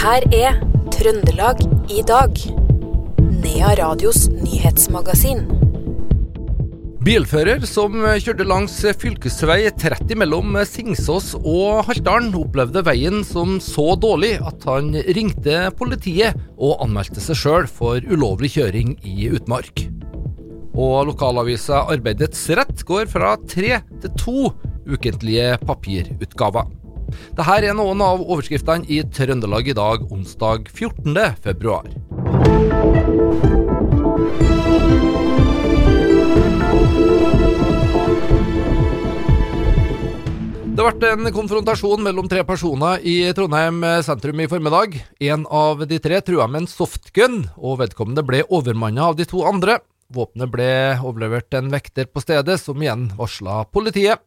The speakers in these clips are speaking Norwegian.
her er Trøndelag i dag. Nea Radios nyhetsmagasin. Bilfører som kjørte langs fylkesvei 30 mellom Singsås og Haltdalen, opplevde veien som så dårlig at han ringte politiet og anmeldte seg sjøl for ulovlig kjøring i utmark. Og lokalavisa Arbeidets Rett går fra tre til to ukentlige papirutgaver. Dette er noen av overskriftene i Trøndelag i dag, onsdag 14. februar. Det vært en konfrontasjon mellom tre personer i Trondheim sentrum i formiddag. En av de tre trua med en softgun, og vedkommende ble overmanna av de to andre. Våpenet ble overlevert en vekter på stedet, som igjen varsla politiet.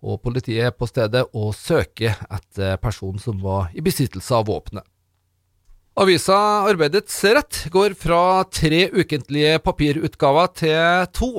Og politiet på stedet og søker etter personen som var i besittelse av våpenet. Avisa Arbeidets Rett går fra tre ukentlige papirutgaver til to.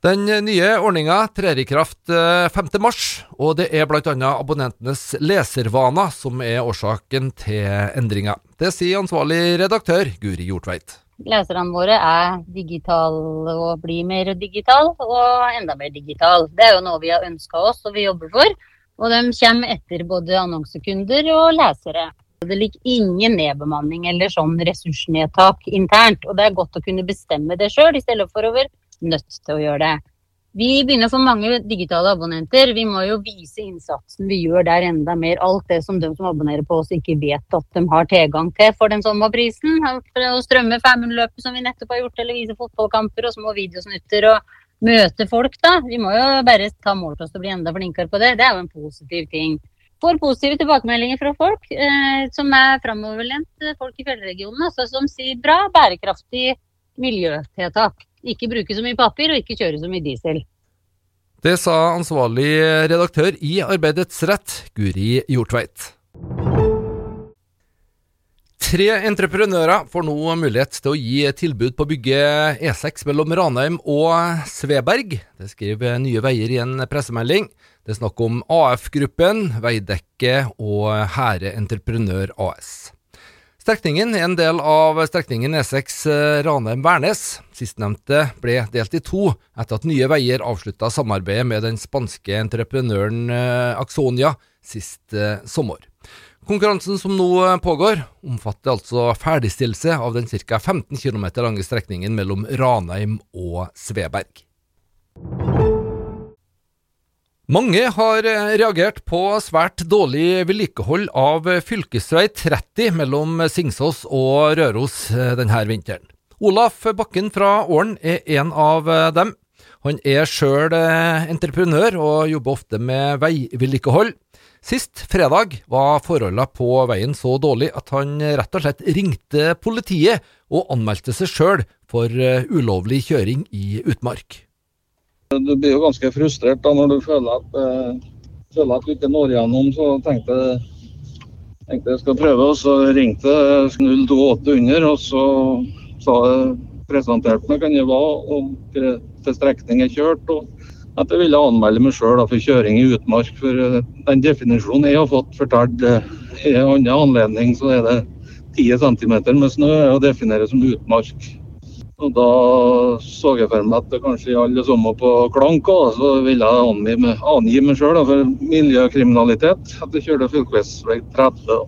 Den nye ordninga trer i kraft 5. eh, og det er bl.a. abonnentenes leservaner som er årsaken til endringa. Det sier ansvarlig redaktør Guri Hjortveit. Leserne våre er digitale og blir mer digital og enda mer digital. Det er jo noe vi har ønska oss og vi jobber for. Og de kommer etter både annonsekunder og lesere. Det ligger ingen nedbemanning eller sånn ressursnedtak internt. Og det er godt å kunne bestemme det sjøl, i stedet for å være nødt til å gjøre det. Vi begynner å få mange digitale abonnenter. Vi må jo vise innsatsen vi gjør der enda mer. Alt det som de som abonnerer på oss ikke vet at de har tilgang til for den sommerprisen. Å strømme Femundløpet som vi nettopp har gjort, eller vise fotballkamper og små videosnutter. og møte folk, da. Vi må jo bare ta mål til oss til å bli enda flinkere på det. Det er jo en positiv ting. Får positive tilbakemeldinger fra folk eh, som er framoverlent, folk i fjellregionen, altså, som sier bra, bærekraftig miljøtiltak. Ikke bruke så mye papir, og ikke kjøre så mye diesel. Det sa ansvarlig redaktør i Arbeidets Rett, Guri Hjortveit. Tre entreprenører får nå mulighet til å gi tilbud på å bygge E6 mellom Ranheim og Sveberg. Det skriver Nye Veier i en pressemelding. Det er snakk om AF-gruppen, Veidekke og Hære Entreprenør AS. Strekningen er en del av strekningen E6 Ranheim-Værnes. Sistnevnte ble delt i to etter at Nye Veier avslutta samarbeidet med den spanske entreprenøren Axonia sist sommer. Konkurransen som nå pågår, omfatter altså ferdigstillelse av den ca. 15 km lange strekningen mellom Ranheim og Sveberg. Mange har reagert på svært dårlig vedlikehold av fylkesvei 30 mellom Singsås og Røros denne vinteren. Olaf Bakken fra Ålen er en av dem. Han er sjøl entreprenør og jobber ofte med veivedlikehold. Sist fredag var forholdene på veien så dårlig at han rett og slett ringte politiet og anmeldte seg sjøl for ulovlig kjøring i utmark. Du blir jo ganske frustrert da når du føler at, uh, føler at du ikke når gjennom. Så tenkte jeg jeg skal prøve, og så ringte 028 under, og så sa jeg presenterte meg hvem jeg var og til strekning jeg kjørte. og at jeg ville anmelde meg sjøl for kjøring i utmark. For den definisjonen jeg har fått fortalt i en annen anledning, så er det 10 cm med snø å definere som utmark. Og Da så jeg for meg at det kanskje alle sommer på klank, òg, så ville jeg angi angi meg sjøl for miljøkriminalitet. At jeg kjørte fylkesvei 30.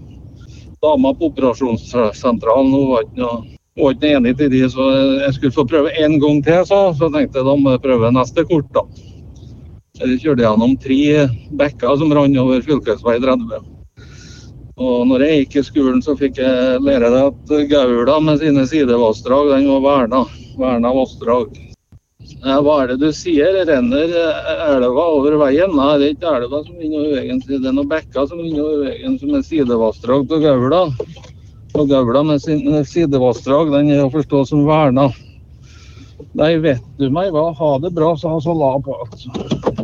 Dama på operasjonssentralen hun var ikke noe var ikke enig til de, så jeg skulle få prøve en gang til, så, så tenkte jeg da må jeg prøve neste kort. da. Jeg kjørte gjennom tre bekker som rant over fylkesvei 30. Og når jeg gikk i skolen, så fikk jeg lære det at Gaula med sine sidevassdrag, den var verna. Verna vassdrag. Hva er det du sier? Renner elva over veien? Nei, det er ikke elva som vinner over veien. Det er noen bekker som vinner over veien, som er sidevassdrag til Gaula. Og Gaula med sine sidevassdrag, den er å forstå som verna. Nei, vet du meg hva, ha det bra, sa han så la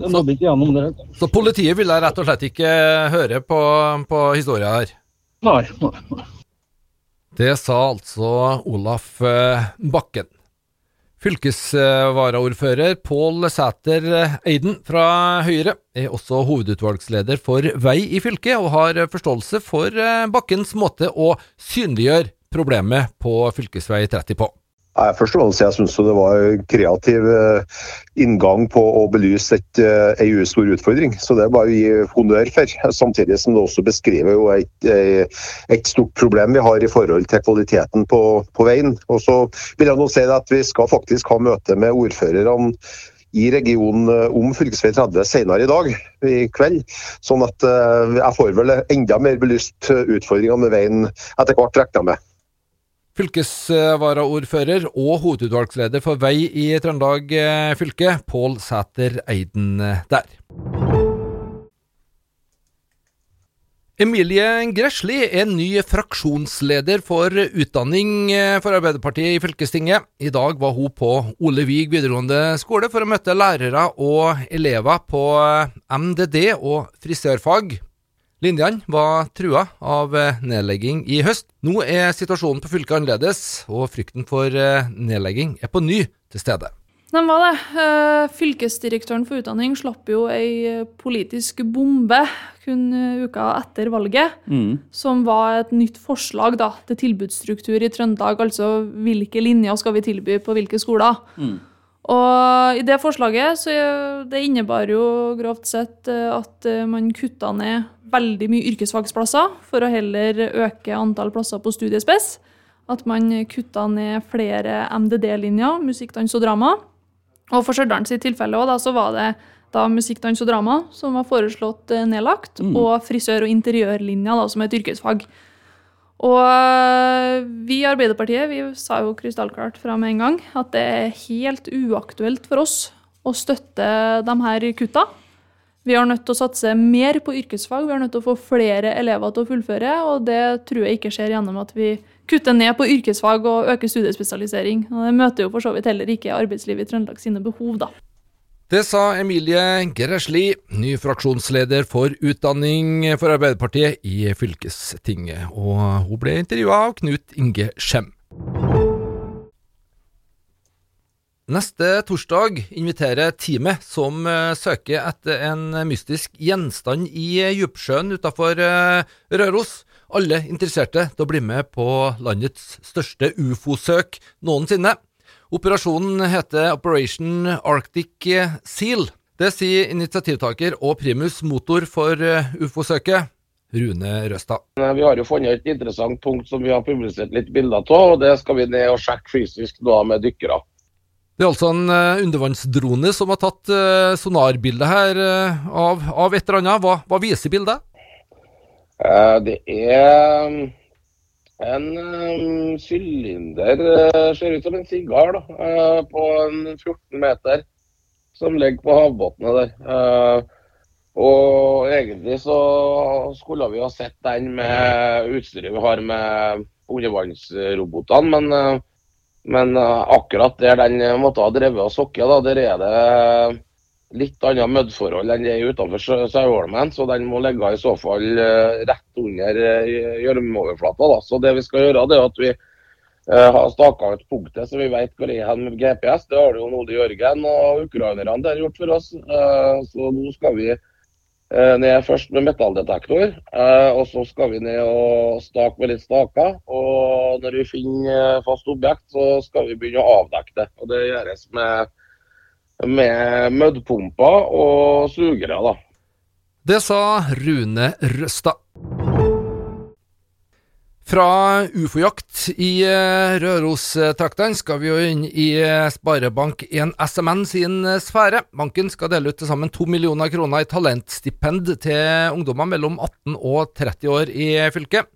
Nådde ikke gjennom det. Så politiet ville rett og slett ikke høre på, på historia her? Nei, nei, nei. Det sa altså Olaf Bakken. Fylkesvaraordfører Pål Sæter Eiden fra Høyre er også hovedutvalgsleder for vei i fylket, og har forståelse for Bakkens måte å synliggjøre problemet på fv. 30 på. Jeg fremst, Jeg syns det var en kreativ eh, inngang på å belyse et, en eh, stor utfordring. Så det er bare å gi honnør for. Samtidig som det også beskriver jo et, eh, et, stort problem vi har i forhold til kvaliteten på, på veien. Og så vil jeg nå si at vi skal faktisk ha møte med ordførerne i regionen om fv. 30 senere i dag, i kveld. Sånn at jeg får vel enda mer belyst utfordringene med veien etter hvert, regner jeg med. Fylkesvaraordfører og hovedutvalgsleder for vei i Trøndelag eh, fylke, Pål Sæter Eiden eh, der. Emilie Gresli er ny fraksjonsleder for utdanning eh, for Arbeiderpartiet i fylkestinget. I dag var hun på Ole Vig videregående skole for å møte lærere og elever på MDD og frisørfag. Linjene var trua av eh, nedlegging i høst. Nå er situasjonen på fylket annerledes, og frykten for eh, nedlegging er på ny til stede. Den var det. Eh, fylkesdirektøren for utdanning slapp jo ei politisk bombe kun uka etter valget, mm. som var et nytt forslag da, til tilbudsstruktur i Trøndelag. Altså hvilke linjer skal vi tilby på hvilke skoler. Mm. Og i det forslaget så det innebar jo grovt sett at man kutta ned veldig mye yrkesfagsplasser for å heller øke antall plasser på studiespes. At man kutta ned flere MDD-linjer, musikk, dans og drama. Og for Stjørdal sitt tilfelle også, så var det da musikk, dans og drama som var foreslått eh, nedlagt, mm. og frisør- og interiørlinja da, som et yrkesfag. Og eh, vi i Arbeiderpartiet vi sa jo krystallklart fra med en gang at det er helt uaktuelt for oss å støtte de her kutta. Vi har nødt til å satse mer på yrkesfag, vi har nødt til å få flere elever til å fullføre. Og det tror jeg ikke skjer gjennom at vi kutter ned på yrkesfag og øker studiespesialisering. Og det møter jo for så vidt heller ikke arbeidslivet i Trøndelag sine behov, da. Det sa Emilie Geresli, ny fraksjonsleder for utdanning for Arbeiderpartiet i fylkestinget. Og hun ble intervjua av Knut Inge Skjem. Neste torsdag inviterer teamet som uh, søker etter en mystisk gjenstand i uh, Djupsjøen utafor uh, Røros. Alle interesserte til å bli med på landets største ufo-søk noensinne. Operasjonen heter Operation Arctic Seal. Det sier initiativtaker og primus motor for ufo-søket. Rune Røstad. Vi har jo funnet et interessant punkt som vi har publisert litt bilder av, og det skal vi ned og sjekke fysisk da med dykkere. Det er altså en uh, undervannsdrone som har tatt uh, sonarbilde her av, av, et eller annet. Hva, hva viser bildet? det er en sylinder, ser ut som en sigar, på en 14 meter, som ligger på havbunnen der. og egentlig så skulle vi ha sett den med utstyret vi har med undervannsrobotene, men men akkurat der den måtte ha drevet og sokket, der er det litt annet møddforhold enn det er utenfor Sauholmen. Så den må ligge i så fall uh, rett under gjørmeoverflata. Uh, så det vi skal gjøre, det er at vi har staka ut punktet så vi vet hvor det er med GPS. Det har jo Ole Jørgen og ukrainerne der gjort for oss. så nå skal vi Eh, ned først med metalldetektor, eh, og så skal vi ned og stake med litt staker. Og når vi finner fast objekt, så skal vi begynne å avdekke det. Og det gjøres med, med møddpumper og sugere, da. Det sa Rune Røstad. Fra ufo-jakt i Rørostraktene Røros-traktene skal vi jo inn i eh, Sparebank1 SMN sin eh, sfære. Banken skal dele ut til sammen to millioner kroner i talentstipend til ungdommer mellom 18 og 30 år i fylket.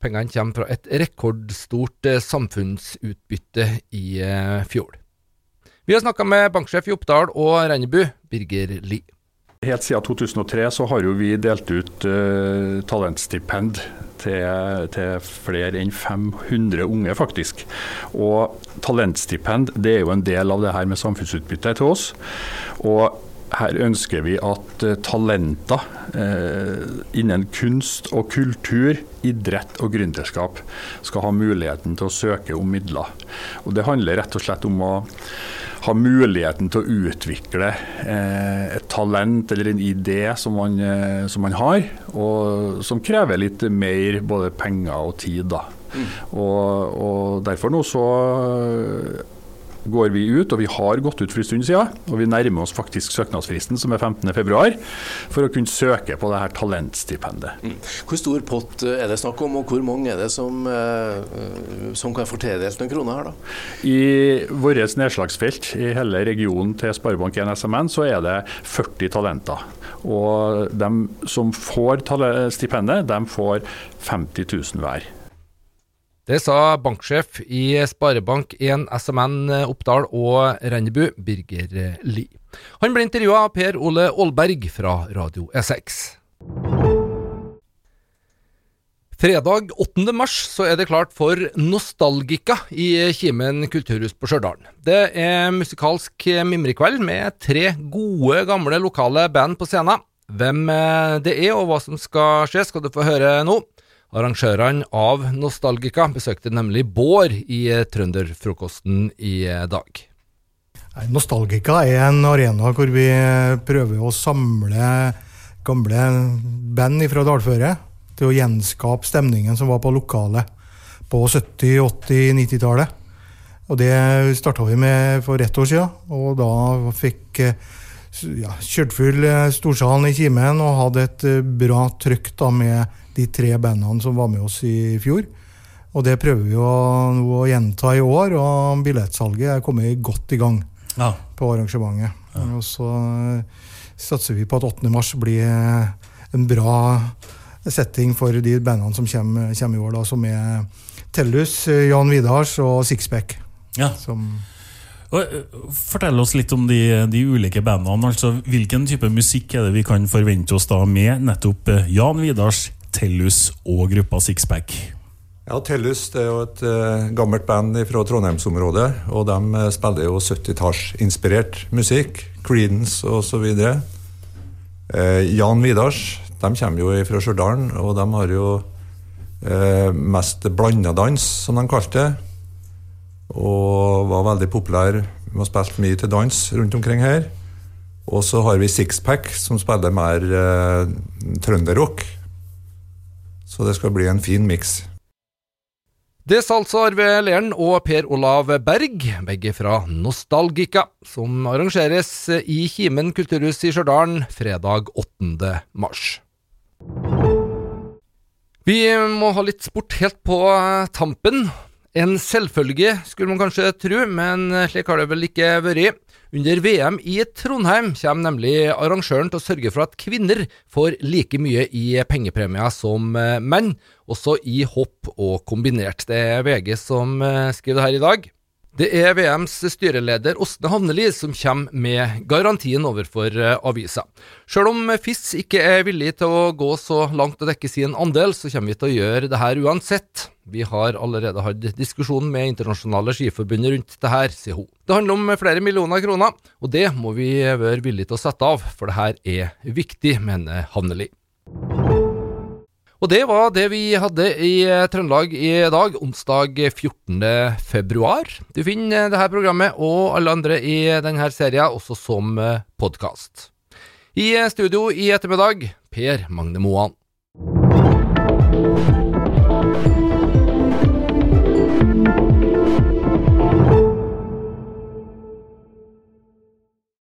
Pengene kommer fra et rekordstort samfunnsutbytte i fjor. Vi har snakka med banksjef i Oppdal og Rennebu, Birger Lie. Helt siden 2003 så har jo vi delt ut uh, talentstipend til, til, flere enn 500 unge, faktisk. Og talentstipend det er jo en del av det her med samfunnsutbytte til oss. Og her ønsker vi at uh, talenter uh, innen kunst og kultur, idrett og gründerskap skal ha muligheten til å søke om midler. Og Det handler rett og slett om å ha muligheten til å utvikle uh, et talent eller en idé som man, som man, har, og som krever litt mer både penger og tid. da. Mm. Og, og Derfor nå så går vi ut, og vi har gått ut for en stund siden, og vi nærmer oss faktisk søknadsfristen, som er 15.2, for å kunne søke på det her talentstipendet. Mm. Hvor stor pott er det snakk om, og hvor mange er det som, eh, som kan få tildelt noen kroner her, da? I vårt nedslagsfelt i hele regionen til Sparebank1 SMN, så er det 40 talenter. Og de som får stipendet, de får 50 000 hver. Det sa banksjef i Sparebank1 SMN eh, Oppdal og Rennebu, Birger eh, Lie. Han ble intervjua av Per Ole Aalberg fra Radio E6. Fredag 8. mars er det klart for Nostalgika i Kimen kulturhus på Stjørdal. Det er musikalsk mimrekveld med tre gode, gamle lokale band på scenen. Hvem eh, det er og hva som skal skje, skal du få høre nå. Arrangørene av Nostalgika besøkte nemlig Bård i eh, Trønderfrokosten i eh, dag. Nostalgika er en arena hvor vi eh, prøver å samle gamle band fra dalføret til å gjenskape stemningen som var på lokalet på 70-, 80-, 90-tallet. Og Det starta vi med for ett år siden, og da fikk ja, kjørt full storsalen i Kimen og hadde et bra trykk da med de tre bandene som var med oss i fjor. Og det prøver vi å, å gjenta i år, og billettsalget er kommet godt i gang ja. på arrangementet. Ja. Og så eh, satser vi på at 8. mars blir en bra setting for de bandene som kommer, kommer i år, da, som er Tellus, Jan Vidars og Sixpack. Ja. Som eh, Fortell oss litt om de, de, ulike bandene. altså Hvilken type musikk er det vi kan forvente oss da med nettopp eh, Jan Vidars, Tellus og gruppa Sixpack? Ja, Tellus det er jo et uh, gammelt band fra Trondheimsområdet. Og de uh, spiller jo 70-tallsinspirert musikk. Creedence osv. Uh, eh, Jan Vidars de kommer jo fra Stjørdal, og de har jo uh, mest blandadans, som de kalte det. Og var veldig populær. Vi har spilt mye til dans rundt omkring her. Og så har vi Sixpack, som spiller mer uh, trønderrock. Så det skal bli en fin miks. Det sa altså Arve Leren og Per Olav Berg, begge fra Nostalgika, som arrangeres i Kimen kulturhus i Stjørdal fredag 8. mars. Vi må ha litt sport helt på tampen. En selvfølge, skulle man kanskje tro, men slik har det vel ikke vært. Under VM i Trondheim kommer nemlig arrangøren til å sørge for at kvinner får like mye i pengepremier som eh, menn, også i hopp og kombinert. Det er VG som eh, skriver det her i dag. Det er VMs styreleder Åsne Havneli som kommer med garantien overfor eh, avisa. Sjøl om FIS ikke er villig til å gå så langt og dekke sin andel, så kommer vi til å gjøre det her uansett. Vi har allerede hatt diskusjon med internasjonale skiforbundet rundt det her, sier hun. Det handler om flere millioner kroner, og det må vi være villige til å sette av, for det her er viktig, mener Havneli. Og det var det vi hadde i eh, Trøndelag i dag, onsdag 14. februar. Du finner dette programmet og alle andre i denne serien også som eh, podkast. I studio i ettermiddag, Per Magne Moan.